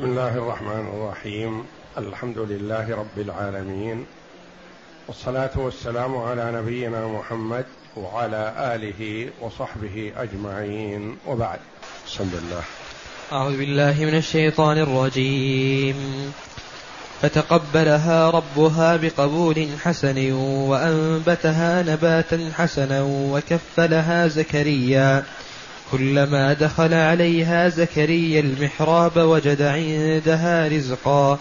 بسم الله الرحمن الرحيم. الحمد لله رب العالمين. والصلاة والسلام على نبينا محمد وعلى آله وصحبه أجمعين. وبعد. بسم الله. أعوذ بالله من الشيطان الرجيم. فتقبلها ربها بقبول حسن وأنبتها نباتا حسنا وكفلها زكريا. كلما دخل عليها زكريا المحراب وجد عندها رزقا.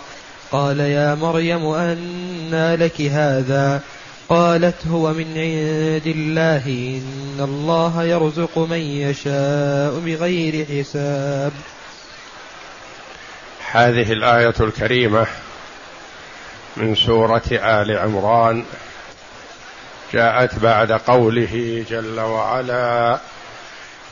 قال يا مريم أنى لك هذا؟ قالت هو من عند الله إن الله يرزق من يشاء بغير حساب. هذه الآية الكريمة من سورة آل عمران جاءت بعد قوله جل وعلا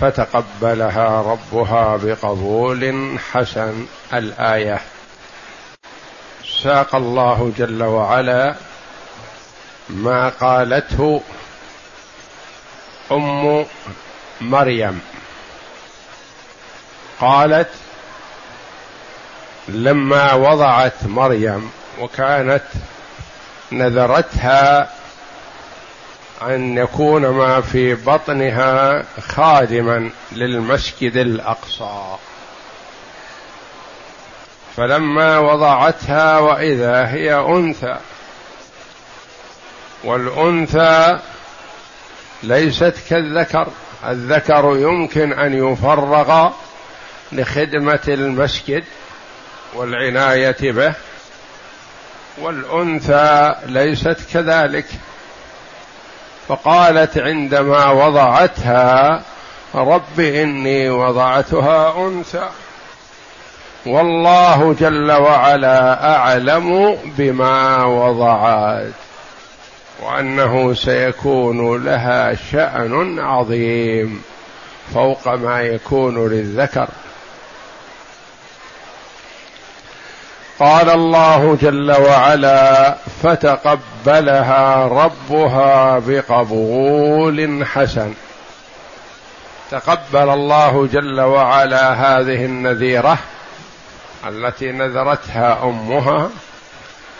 فتقبلها ربها بقبول حسن الآية. ساق الله جل وعلا ما قالته أم مريم. قالت لما وضعت مريم وكانت نذرتها أن يكون ما في بطنها خادما للمسجد الأقصى. فلما وضعتها وإذا هي أنثى والأنثى ليست كالذكر الذكر يمكن أن يفرغ لخدمة المسجد والعناية به والأنثى ليست كذلك. فقالت عندما وضعتها رب إني وضعتها أنثى. والله جل وعلا أعلم بما وضعت وأنه سيكون لها شأن عظيم فوق ما يكون للذكر. قال الله جل وعلا فتقبلها ربها بقبول حسن. تقبل الله جل وعلا هذه النذيرة التي نذرتها أمها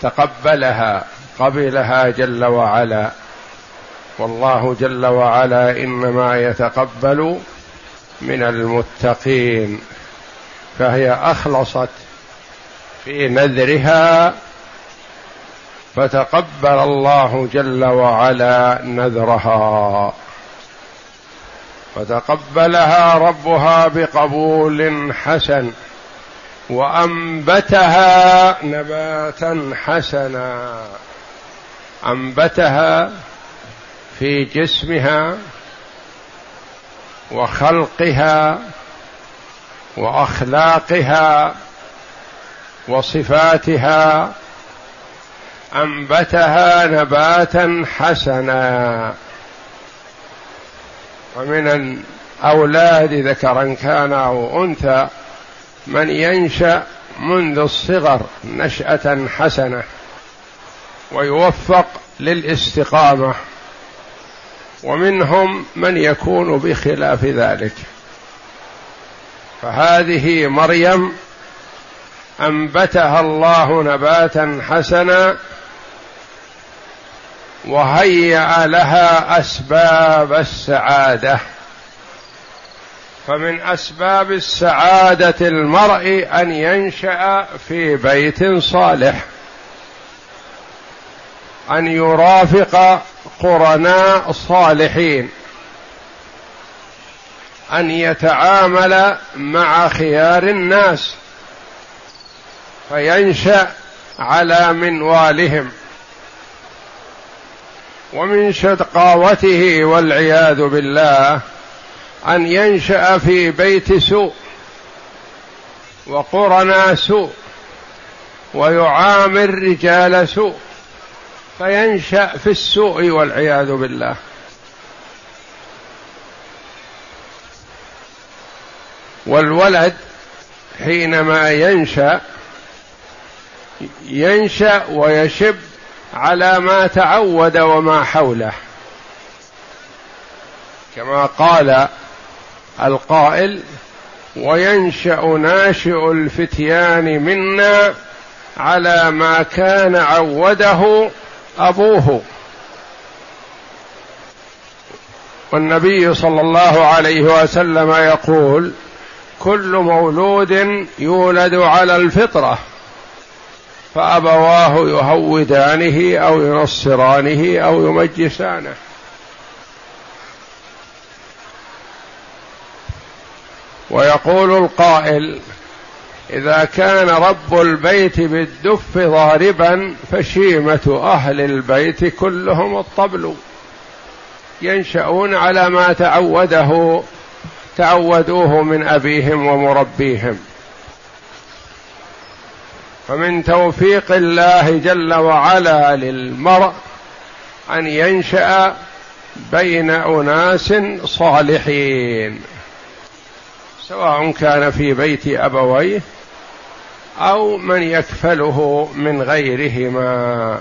تقبلها قبلها جل وعلا. والله جل وعلا إنما يتقبل من المتقين فهي أخلصت في نذرها فتقبل الله جل وعلا نذرها. فتقبلها ربها بقبول حسن وأنبتها نباتا حسنا. أنبتها في جسمها وخلقها وأخلاقها وصفاتها أنبتها نباتا حسنا. ومن الأولاد ذكرا كان أو أنثى من ينشأ منذ الصغر نشأة حسنة ويوفق للاستقامة. ومنهم من يكون بخلاف ذلك. فهذه مريم أنبتها الله نباتا حسنا وهيأ لها أسباب السعادة. فمن أسباب السعادة المرء أن ينشأ في بيت صالح. أن يرافق قرناء صالحين. أن يتعامل مع خيار الناس. فينشأ على منوالهم. ومن شقاوته والعياذ بالله أن ينشأ في بيت سوء وقرنا سوء ويعامل رجال سوء. فينشأ في السوء والعياذ بالله. والولد حينما ينشأ ينشأ ويشب على ما تعود وما حوله. كما قال القائل وينشأ ناشئ الفتيان منا على ما كان عوده أبوه. والنبي صلى الله عليه وسلم يقول كل مولود يولد على الفطرة. فأبواه يهودانه أو ينصرانه أو يمجسانه. ويقول القائل إذا كان رب البيت بالدف ضاربا فشيمة أهل البيت كلهم الطبل. ينشأون على ما تعوده تعودوه من أبيهم ومربيهم. فمن توفيق الله جل وعلا للمرء أن ينشأ بين أناس صالحين سواء كان في بيت أبويه أو من يكفله من غيرهما.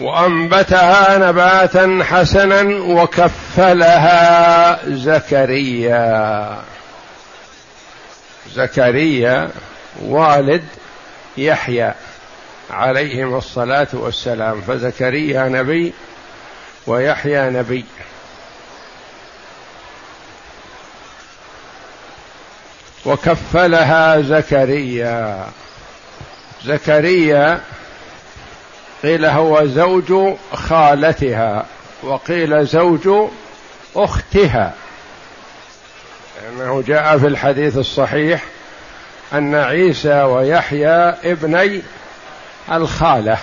وأنبتها نباتا حسنا وكفلها زكريا. زكريا والد يحيى عليهم الصلاة والسلام. فزكريا نبي ويحيى نبي. وكفلها زكريا. زكريا قيل هو زوج خالتها وقيل زوج أختها. لأنه جاء في الحديث الصحيح أن عيسى ويحيى ابني الخالة.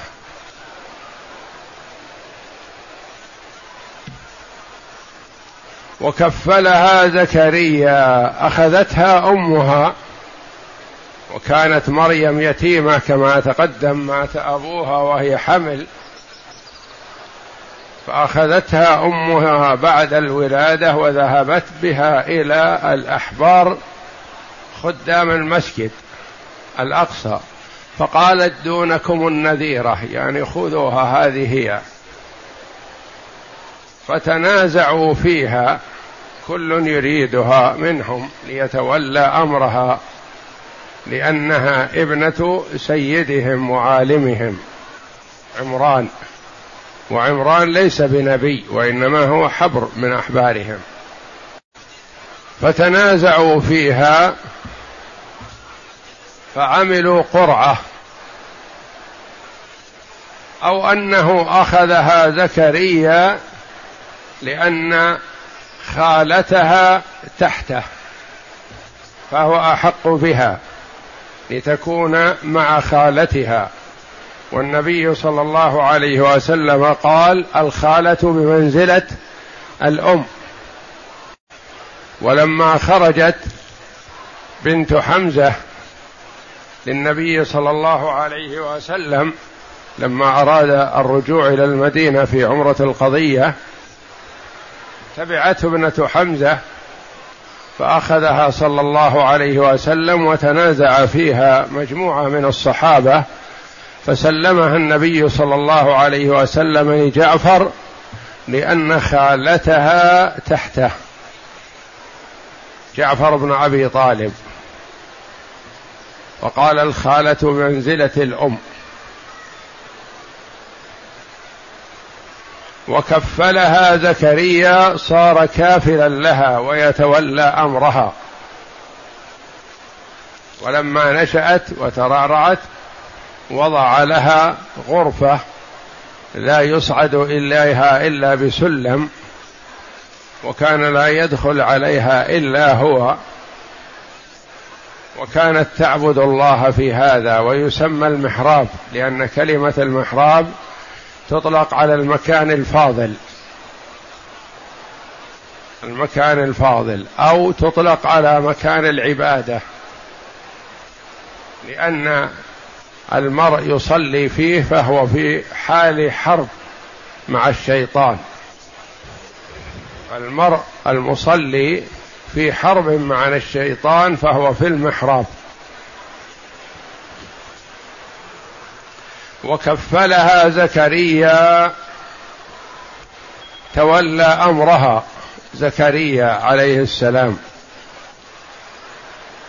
وكفلها زكريا أخذتها أمها. وكانت مريم يتيمة كما تقدم مات أبوها وهي حمل. فأخذتها أمها بعد الولادة وذهبت بها إلى الأحبار خدام المسجد الأقصى. فقالت دونكم النذيرة يعني خذوها هذه هي. فتنازعوا فيها كل يريدها منهم ليتولى أمرها. لأنها ابنة سيدهم وعالمهم. عمران. وعمران ليس بنبي وإنما هو حبر من أحبارهم. فتنازعوا فيها فعملوا قرعة. أو أنه أخذها زكريا لأن خالتها تحته فهو أحق بها. لتكون مع خالتها. والنبي صلى الله عليه وسلم قال الخالة بمنزلة الأم. ولما خرجت بنت حمزة للنبي صلى الله عليه وسلم لما أراد الرجوع إلى المدينة في عمرة القضية تبعته ابنة حمزة فأخذها صلى الله عليه وسلم وتنازع فيها مجموعة من الصحابة فسلمها النبي صلى الله عليه وسلم لجعفر لأن خالتها تحته. جعفر بن أبي طالب. وقال الخالة منزله الأم. وكفلها زكريا صار كافلا لها ويتولى أمرها. ولما نشأت وترعرعت وضع لها غرفة لا يصعد إليها إلا بسلم وكان لا يدخل عليها إلا هو. وكانت تعبد الله في هذا ويسمى المحراب لأن كلمة المحراب تطلق على المكان الفاضل. المكان الفاضل. أو تطلق على مكان العبادة. لأن المرء يصلي فيه فهو في حال حرب مع الشيطان. المرء المصلي في حرب مع الشيطان فهو في المحراب. وكفلها زكريا. تولى أمرها زكريا عليه السلام.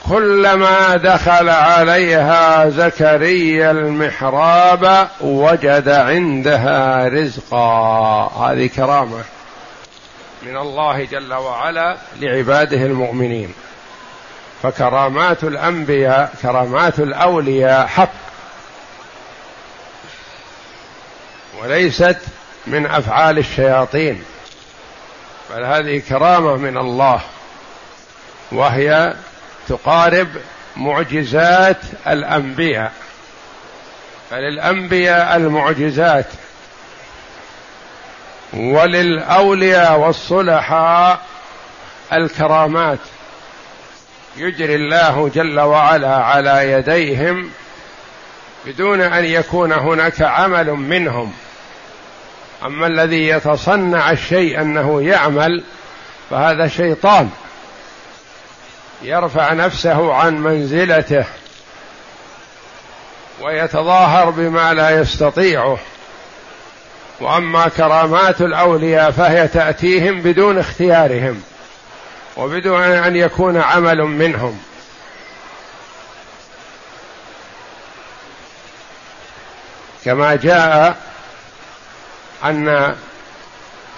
كلما دخل عليها زكريا المحراب وجد عندها رزقا. هذه كرامة من الله جل وعلا لعباده المؤمنين. فكرامات الأنبياء كرامات الأولياء حق. وليست من أفعال الشياطين بل هذه كرامة من الله وهي تقارب معجزات الأنبياء. فللأنبياء المعجزات وللأولياء والصلحاء الكرامات. يجري الله جل وعلا على يديهم بدون أن يكون هناك عمل منهم. أما الذي يتصنع الشيء أنه يعمل فهذا شيطان يرفع نفسه عن منزلته ويتظاهر بما لا يستطيعه. وأما كرامات الأولياء فهي تأتيهم بدون اختيارهم وبدون أن يكون عمل منهم. كما جاء أن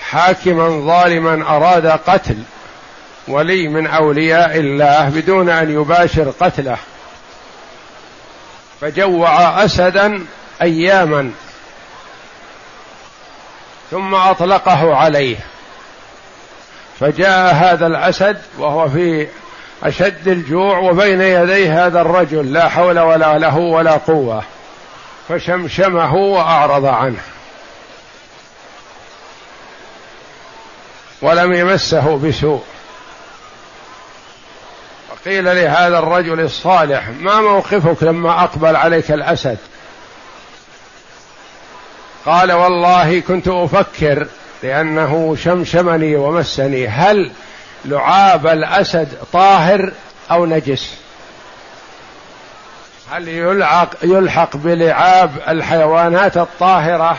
حاكما ظالما أراد قتل ولي من أولياء الله بدون أن يباشر قتله. فجوع أسدا أياما. ثم أطلقه عليه. فجاء هذا الأسد وهو في أشد الجوع وبين يديه هذا الرجل لا حول ولا له ولا قوة. فشمشمه وأعرض عنه. ولم يمسه بسوء. وقيل لهذا الرجل الصالح ما موقفك لما أقبل عليك الأسد؟ قال والله كنت أفكر لأنه شمشمني ومسني هل لعاب الأسد طاهر أو نجس؟ هل يلحق يلحق بلعاب الحيوانات الطاهرة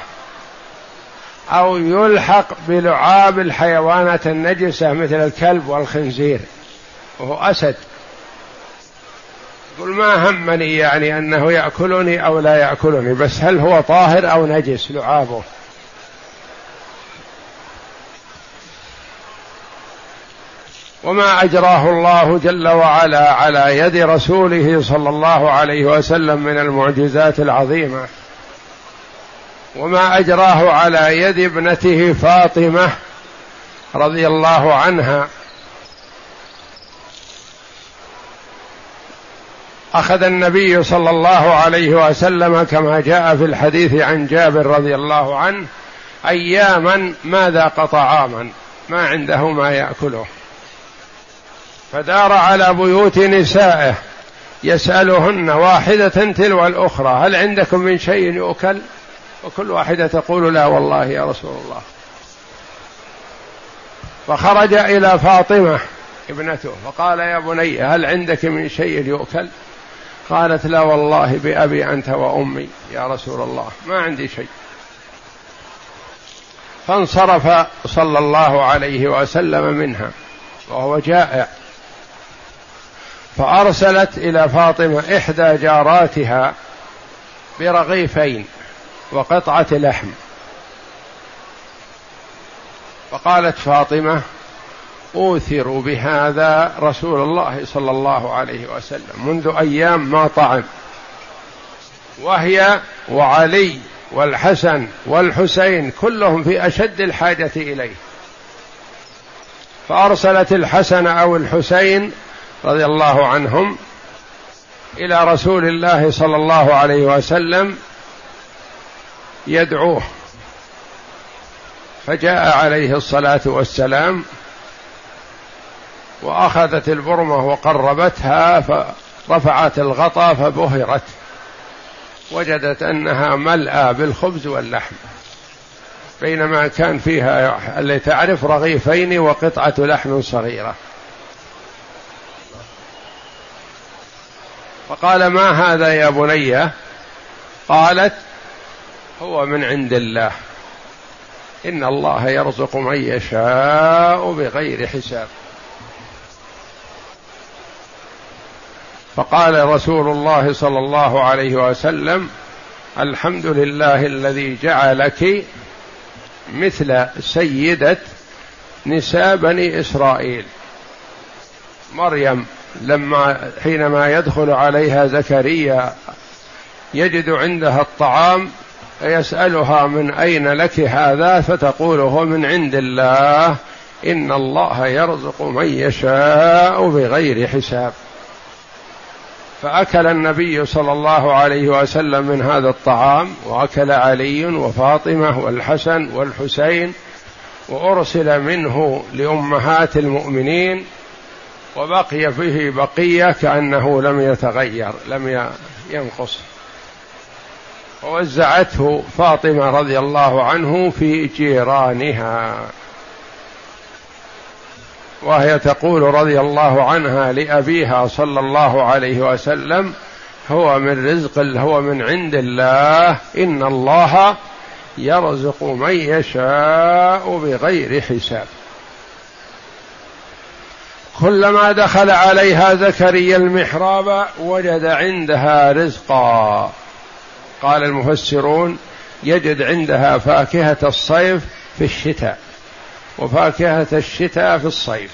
أو يلحق بلعاب الحيوانات النجسة مثل الكلب والخنزير. وهو أسد. يقول ما همني يعني أنه يأكلني أو لا يأكلني بس هل هو طاهر أو نجس لعابه؟ وما أجراه الله جل وعلا على يد رسوله صلى الله عليه وسلم من المعجزات العظيمة. وما أجراه على يد ابنته فاطمة رضي الله عنها. أخذ النبي صلى الله عليه وسلم كما جاء في الحديث عن جابر رضي الله عنه أياما ما ذاق طعاما ما عنده ما يأكله. فدار على بيوت نسائه يسألهن واحدة تلو الأخرى هل عندكم من شيء يؤكل؟ وكل واحدة تقول لا والله يا رسول الله. فخرج إلى فاطمة ابنته فقال يا بني هل عندك من شيء يؤكل؟ قالت لا والله بأبي أنت وأمي يا رسول الله ما عندي شيء. فانصرف صلى الله عليه وسلم منها وهو جائع. فأرسلت إلى فاطمة إحدى جاراتها برغيفين. وقطعة لحم. فقالت فاطمة اوثر بهذا رسول الله صلى الله عليه وسلم منذ أيام ما طعم. وهي وعلي والحسن والحسين كلهم في أشد الحاجة إليه. فأرسلت الحسن أو الحسين رضي الله عنهم إلى رسول الله صلى الله عليه وسلم يدعوه. فجاء عليه الصلاة والسلام وأخذت البرمة وقربتها رفعت الغطاء فبهرت. وجدت أنها ملأى بالخبز واللحم. بينما كان فيها اللي تعرف رغيفين وقطعة لحم صغيرة. فقال ما هذا يا بني؟ قالت هو من عند الله. إن الله يرزق من يشاء بغير حساب. فقال رسول الله صلى الله عليه وسلم الحمد لله الذي جعلك مثل سيدة نساء بني إسرائيل. مريم لما حينما يدخل عليها زكريا يجد عندها الطعام فيسألها من أين لك هذا فتقول هو من عند الله. إن الله يرزق من يشاء بغير حساب. فأكل النبي صلى الله عليه وسلم من هذا الطعام وأكل علي وفاطمة والحسن والحسين وأرسل منه لأمهات المؤمنين وبقي فيه بقية كأنه لم يتغير لم ينقص. ووزعته فاطمة رضي الله عنه في جيرانها. وهي تقول رضي الله عنها لأبيها صلى الله عليه وسلم هو من رزق هو من عند الله إن الله يرزق من يشاء بغير حساب. كلما دخل عليها زكريا المحراب وجد عندها رزقا. قال المفسرون يجد عندها فاكهة الصيف في الشتاء وفاكهة الشتاء في الصيف.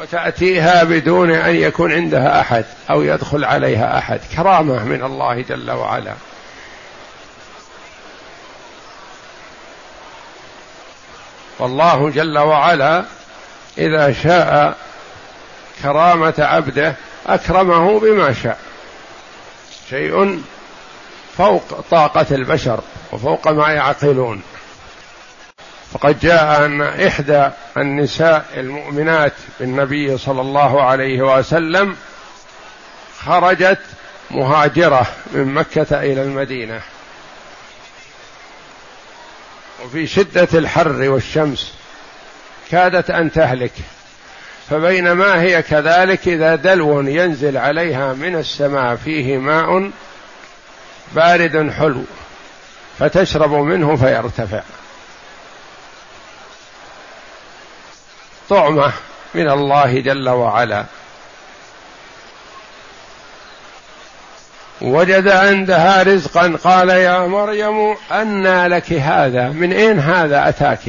وتأتيها بدون أن يكون عندها أحد أو يدخل عليها أحد. كرامة من الله جل وعلا. والله جل وعلا إذا شاء كرامة عبده أكرمه بما شاء. شيء فوق طاقة البشر وفوق ما يعقلون. فقد جاء أن إحدى النساء المؤمنات بالنبي صلى الله عليه وسلم خرجت مهاجرة من مكة إلى المدينة. وفي شدة الحر والشمس كادت أن تهلك. فبينما هي كذلك إذا دلو ينزل عليها من السماء فيه ماء بارد حلو فتشرب منه فيرتفع. طعمة من الله جل وعلا. وجد عندها رزقا قال يا مريم أنى لك هذا من أين هذا أتاك؟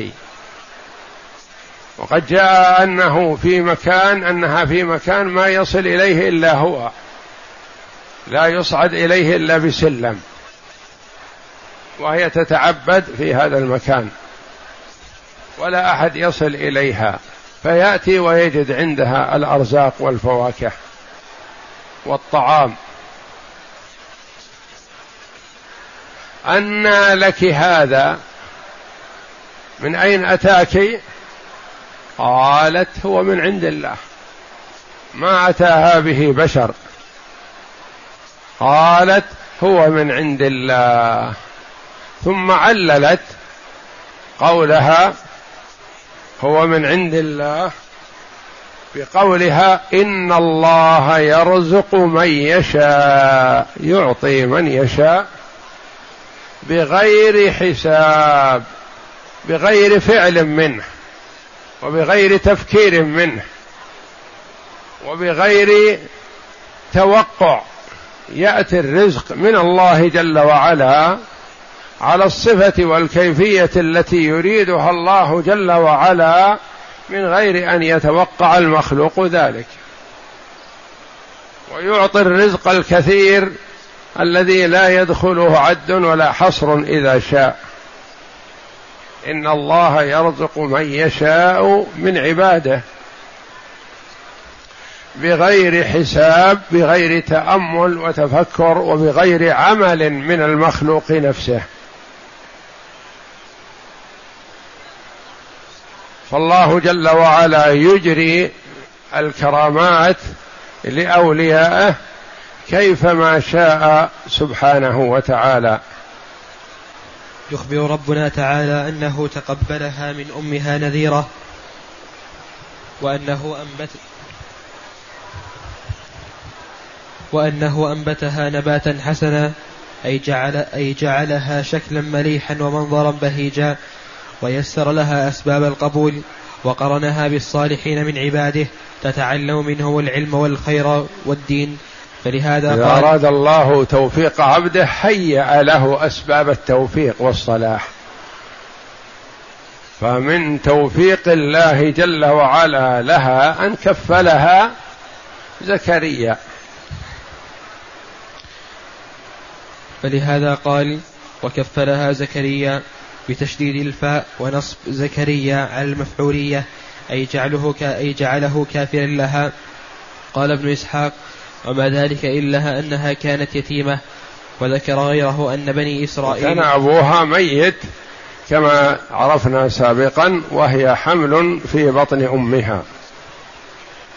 وقد جاء أنه في مكان أنها في مكان ما يصل إليه إلا هو. لا يصعد إليه إلا بسلم. وهي تتعبد في هذا المكان. ولا أحد يصل إليها. فيأتي ويجد عندها الأرزاق والفواكه والطعام. أنى لك هذا. من أين أتاك؟ قالت هو من عند الله. ما أتاها به بشر. قالت هو من عند الله. ثم عللت قولها هو من عند الله بقولها إن الله يرزق من يشاء يعطي من يشاء بغير حساب بغير فعل منه. وبغير تفكير منه. وبغير توقع. يأتي الرزق من الله جل وعلا على الصفة والكيفية التي يريدها الله جل وعلا من غير أن يتوقع المخلوق ذلك. ويعطي الرزق الكثير الذي لا يدخله عد ولا حصر إذا شاء. إن الله يرزق من يشاء من عباده. بغير حساب بغير تأمل وتفكر وبغير عمل من المخلوق نفسه. فالله جل وعلا يجري الكرامات لأوليائه كيفما شاء سبحانه وتعالى. يخبر ربنا تعالى أنه تقبلها من أمها نذيرة وأنه انبت وأنه أنبتها نباتا حسنا أي, جعل أي جعلها شكلا مليحا ومنظرا بهيجا ويسر لها أسباب القبول وقرنها بالصالحين من عباده تتعلم منهم العلم والخير والدين فلهذا إذا قال أراد الله توفيق عبده هيأ له أسباب التوفيق والصلاح. فمن توفيق الله جل وعلا لها أن كفلها زكريا. فلهذا قال وكفلها زكريا بتشديد الفاء ونصب زكريا على المفعولية أي جعله أي جعله كافرا لها. قال ابن إسحاق وما ذلك إلا أنها كانت يتيمة وذكر غيره أن بني إسرائيل كان أبوها ميت كما عرفنا سابقا وهي حمل في بطن أمها.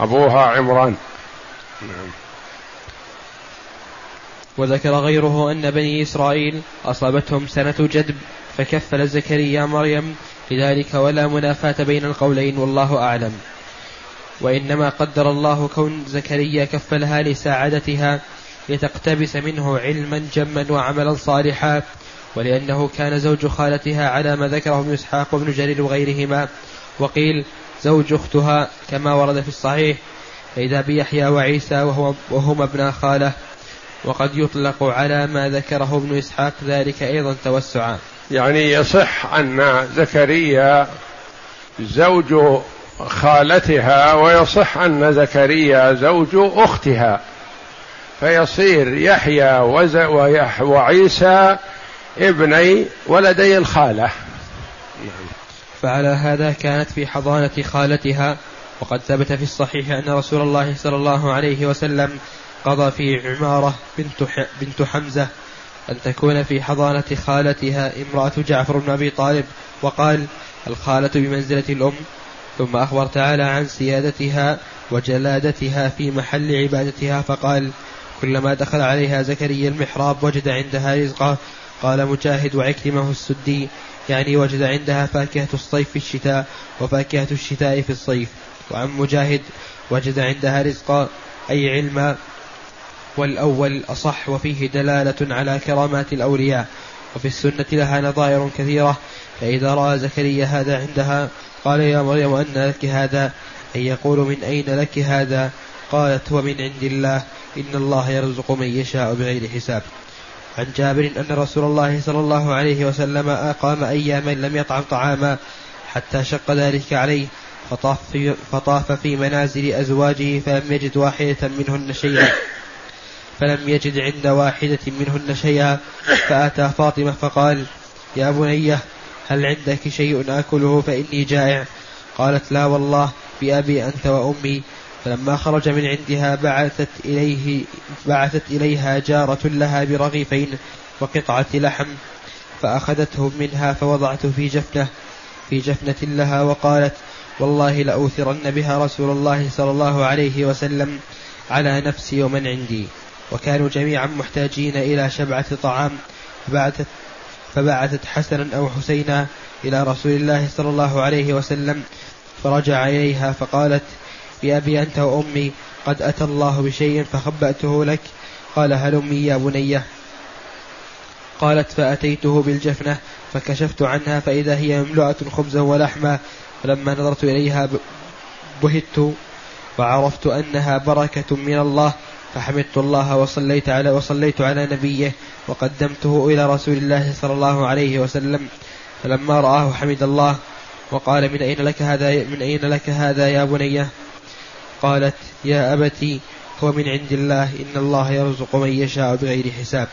أبوها عمران. نعم. وذكر غيره أن بني إسرائيل أصابتهم سنة جدب فكفل زكريا مريم لذلك ولا منافاة بين القولين والله أعلم. وإنما قدر الله كون زكريا كفلها لساعدتها لتقتبس منه علما جما وعملا صالحا ولأنه كان زوج خالتها على ما ذكره ابن إسحاق وابن جرير وغيرهما. وقيل زوج أختها كما ورد في الصحيح فإذا بيحيى وعيسى وهو وهما ابنا خالة وقد يطلق على ما ذكره ابن إسحاق ذلك أيضا توسعا. يعني يصح أن زكريا زوج خالتها ويصح أن زكريا زوج أختها. فيصير يحيى وعيسى ابني ولدي الخالة. فعلى هذا كانت في حضانة خالتها وقد ثبت في الصحيح أن رسول الله صلى الله عليه وسلم قضى في عمارة بنت, بنت حمزة. أن تكون في حضانة خالتها امرأة جعفر بن أبي طالب وقال الخالة بمنزلة الأم ثم أخبر تعالى عن سيادتها وجلادتها في محل عبادتها فقال كلما دخل عليها زكريا المحراب وجد عندها رزقا قال مجاهد وعكرمه السدي. يعني وجد عندها فاكهة الصيف في الشتاء وفاكهة الشتاء في الصيف. وعن مجاهد وجد عندها رزقا أي علما والأول أصح وفيه دلالة على كرامات الأولياء. وفي السنة لها نظائر كثيرة. فإذا رأى زكريا هذا عندها قال يا مريم أن لك هذا؟ أي يقول من أين لك هذا؟ قالت هو من عند الله. إن الله يرزق من يشاء بغير حساب. عن جابر أن رسول الله صلى الله عليه وسلم أقام أياما لم يطعم طعاما حتى شق ذلك عليه. فطاف في, فطاف في منازل أزواجه فلم يجد واحدة منهن شيئا. فلم يجد عند واحدة منهن شيئا فأتى فاطمة فقال يا بنية هل عندك شيء آكله فإني جائع؟ قالت لا والله بأبي أنت وأمي. فلما خرج من عندها بعثت إليه بعثت إليها جارة لها برغيفين وقطعة لحم فأخذته منها فوضعته في جفنة في جفنة لها وقالت والله لأوثرن بها رسول الله صلى الله عليه وسلم على نفسي ومن عندي. وكانوا جميعا محتاجين إلى شبعة طعام فبعثت, فبعثت حسنا أو حسينا إلى رسول الله صلى الله عليه وسلم فرجع إليها فقالت بأبي أنت وأمي قد أتى الله بشيء فخبأته لك؟ قال هلمي يا بنية قالت فأتيته بالجفنة فكشفت عنها فإذا هي مملوءة خبزا ولحما فلما نظرت إليها بهت وعرفت أنها بركة من الله فحمدت الله وصليت على وصليت على نبيه وقدمته إلى رسول الله صلى الله عليه وسلم. فلما رآه حمد الله وقال من أين لك هذا من أين لك هذا يا بنية قالت يا أبتي هو من عند الله إن الله يرزق من يشاء بغير حساب.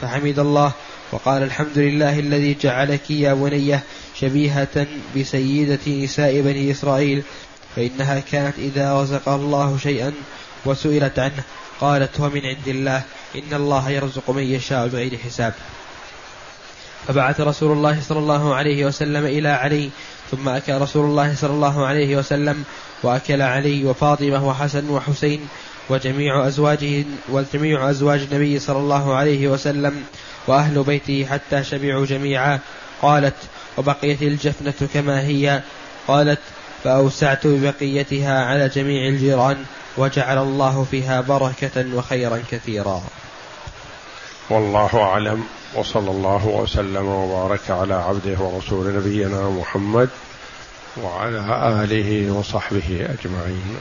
فحمد الله وقال الحمد لله الذي جعلك يا بنية شبيهة بسيدة نساء بني إسرائيل فإنها كانت إذا رزق الله شيئا وسئلت عنه. قالت هو من عند الله إن الله يرزق من يشاء بغير حساب. فبعث رسول الله صلى الله عليه وسلم إلى علي ثم أكل رسول الله صلى الله عليه وسلم وأكل علي وفاطمة وحسن وحسين وجميع أزواجه وجميع أزواج النبي صلى الله عليه وسلم وأهل بيته حتى شبعوا جميعا. قالت وبقيت الجفنة كما هي؟ قالت فأوسعت ببقيتها على جميع الجيران. وجعل الله فيها بركة وخيرا كثيرا. والله أعلم. وصلى الله وسلم وبارك على عبده ورسول نبينا محمد وعلى آله وصحبه أجمعين.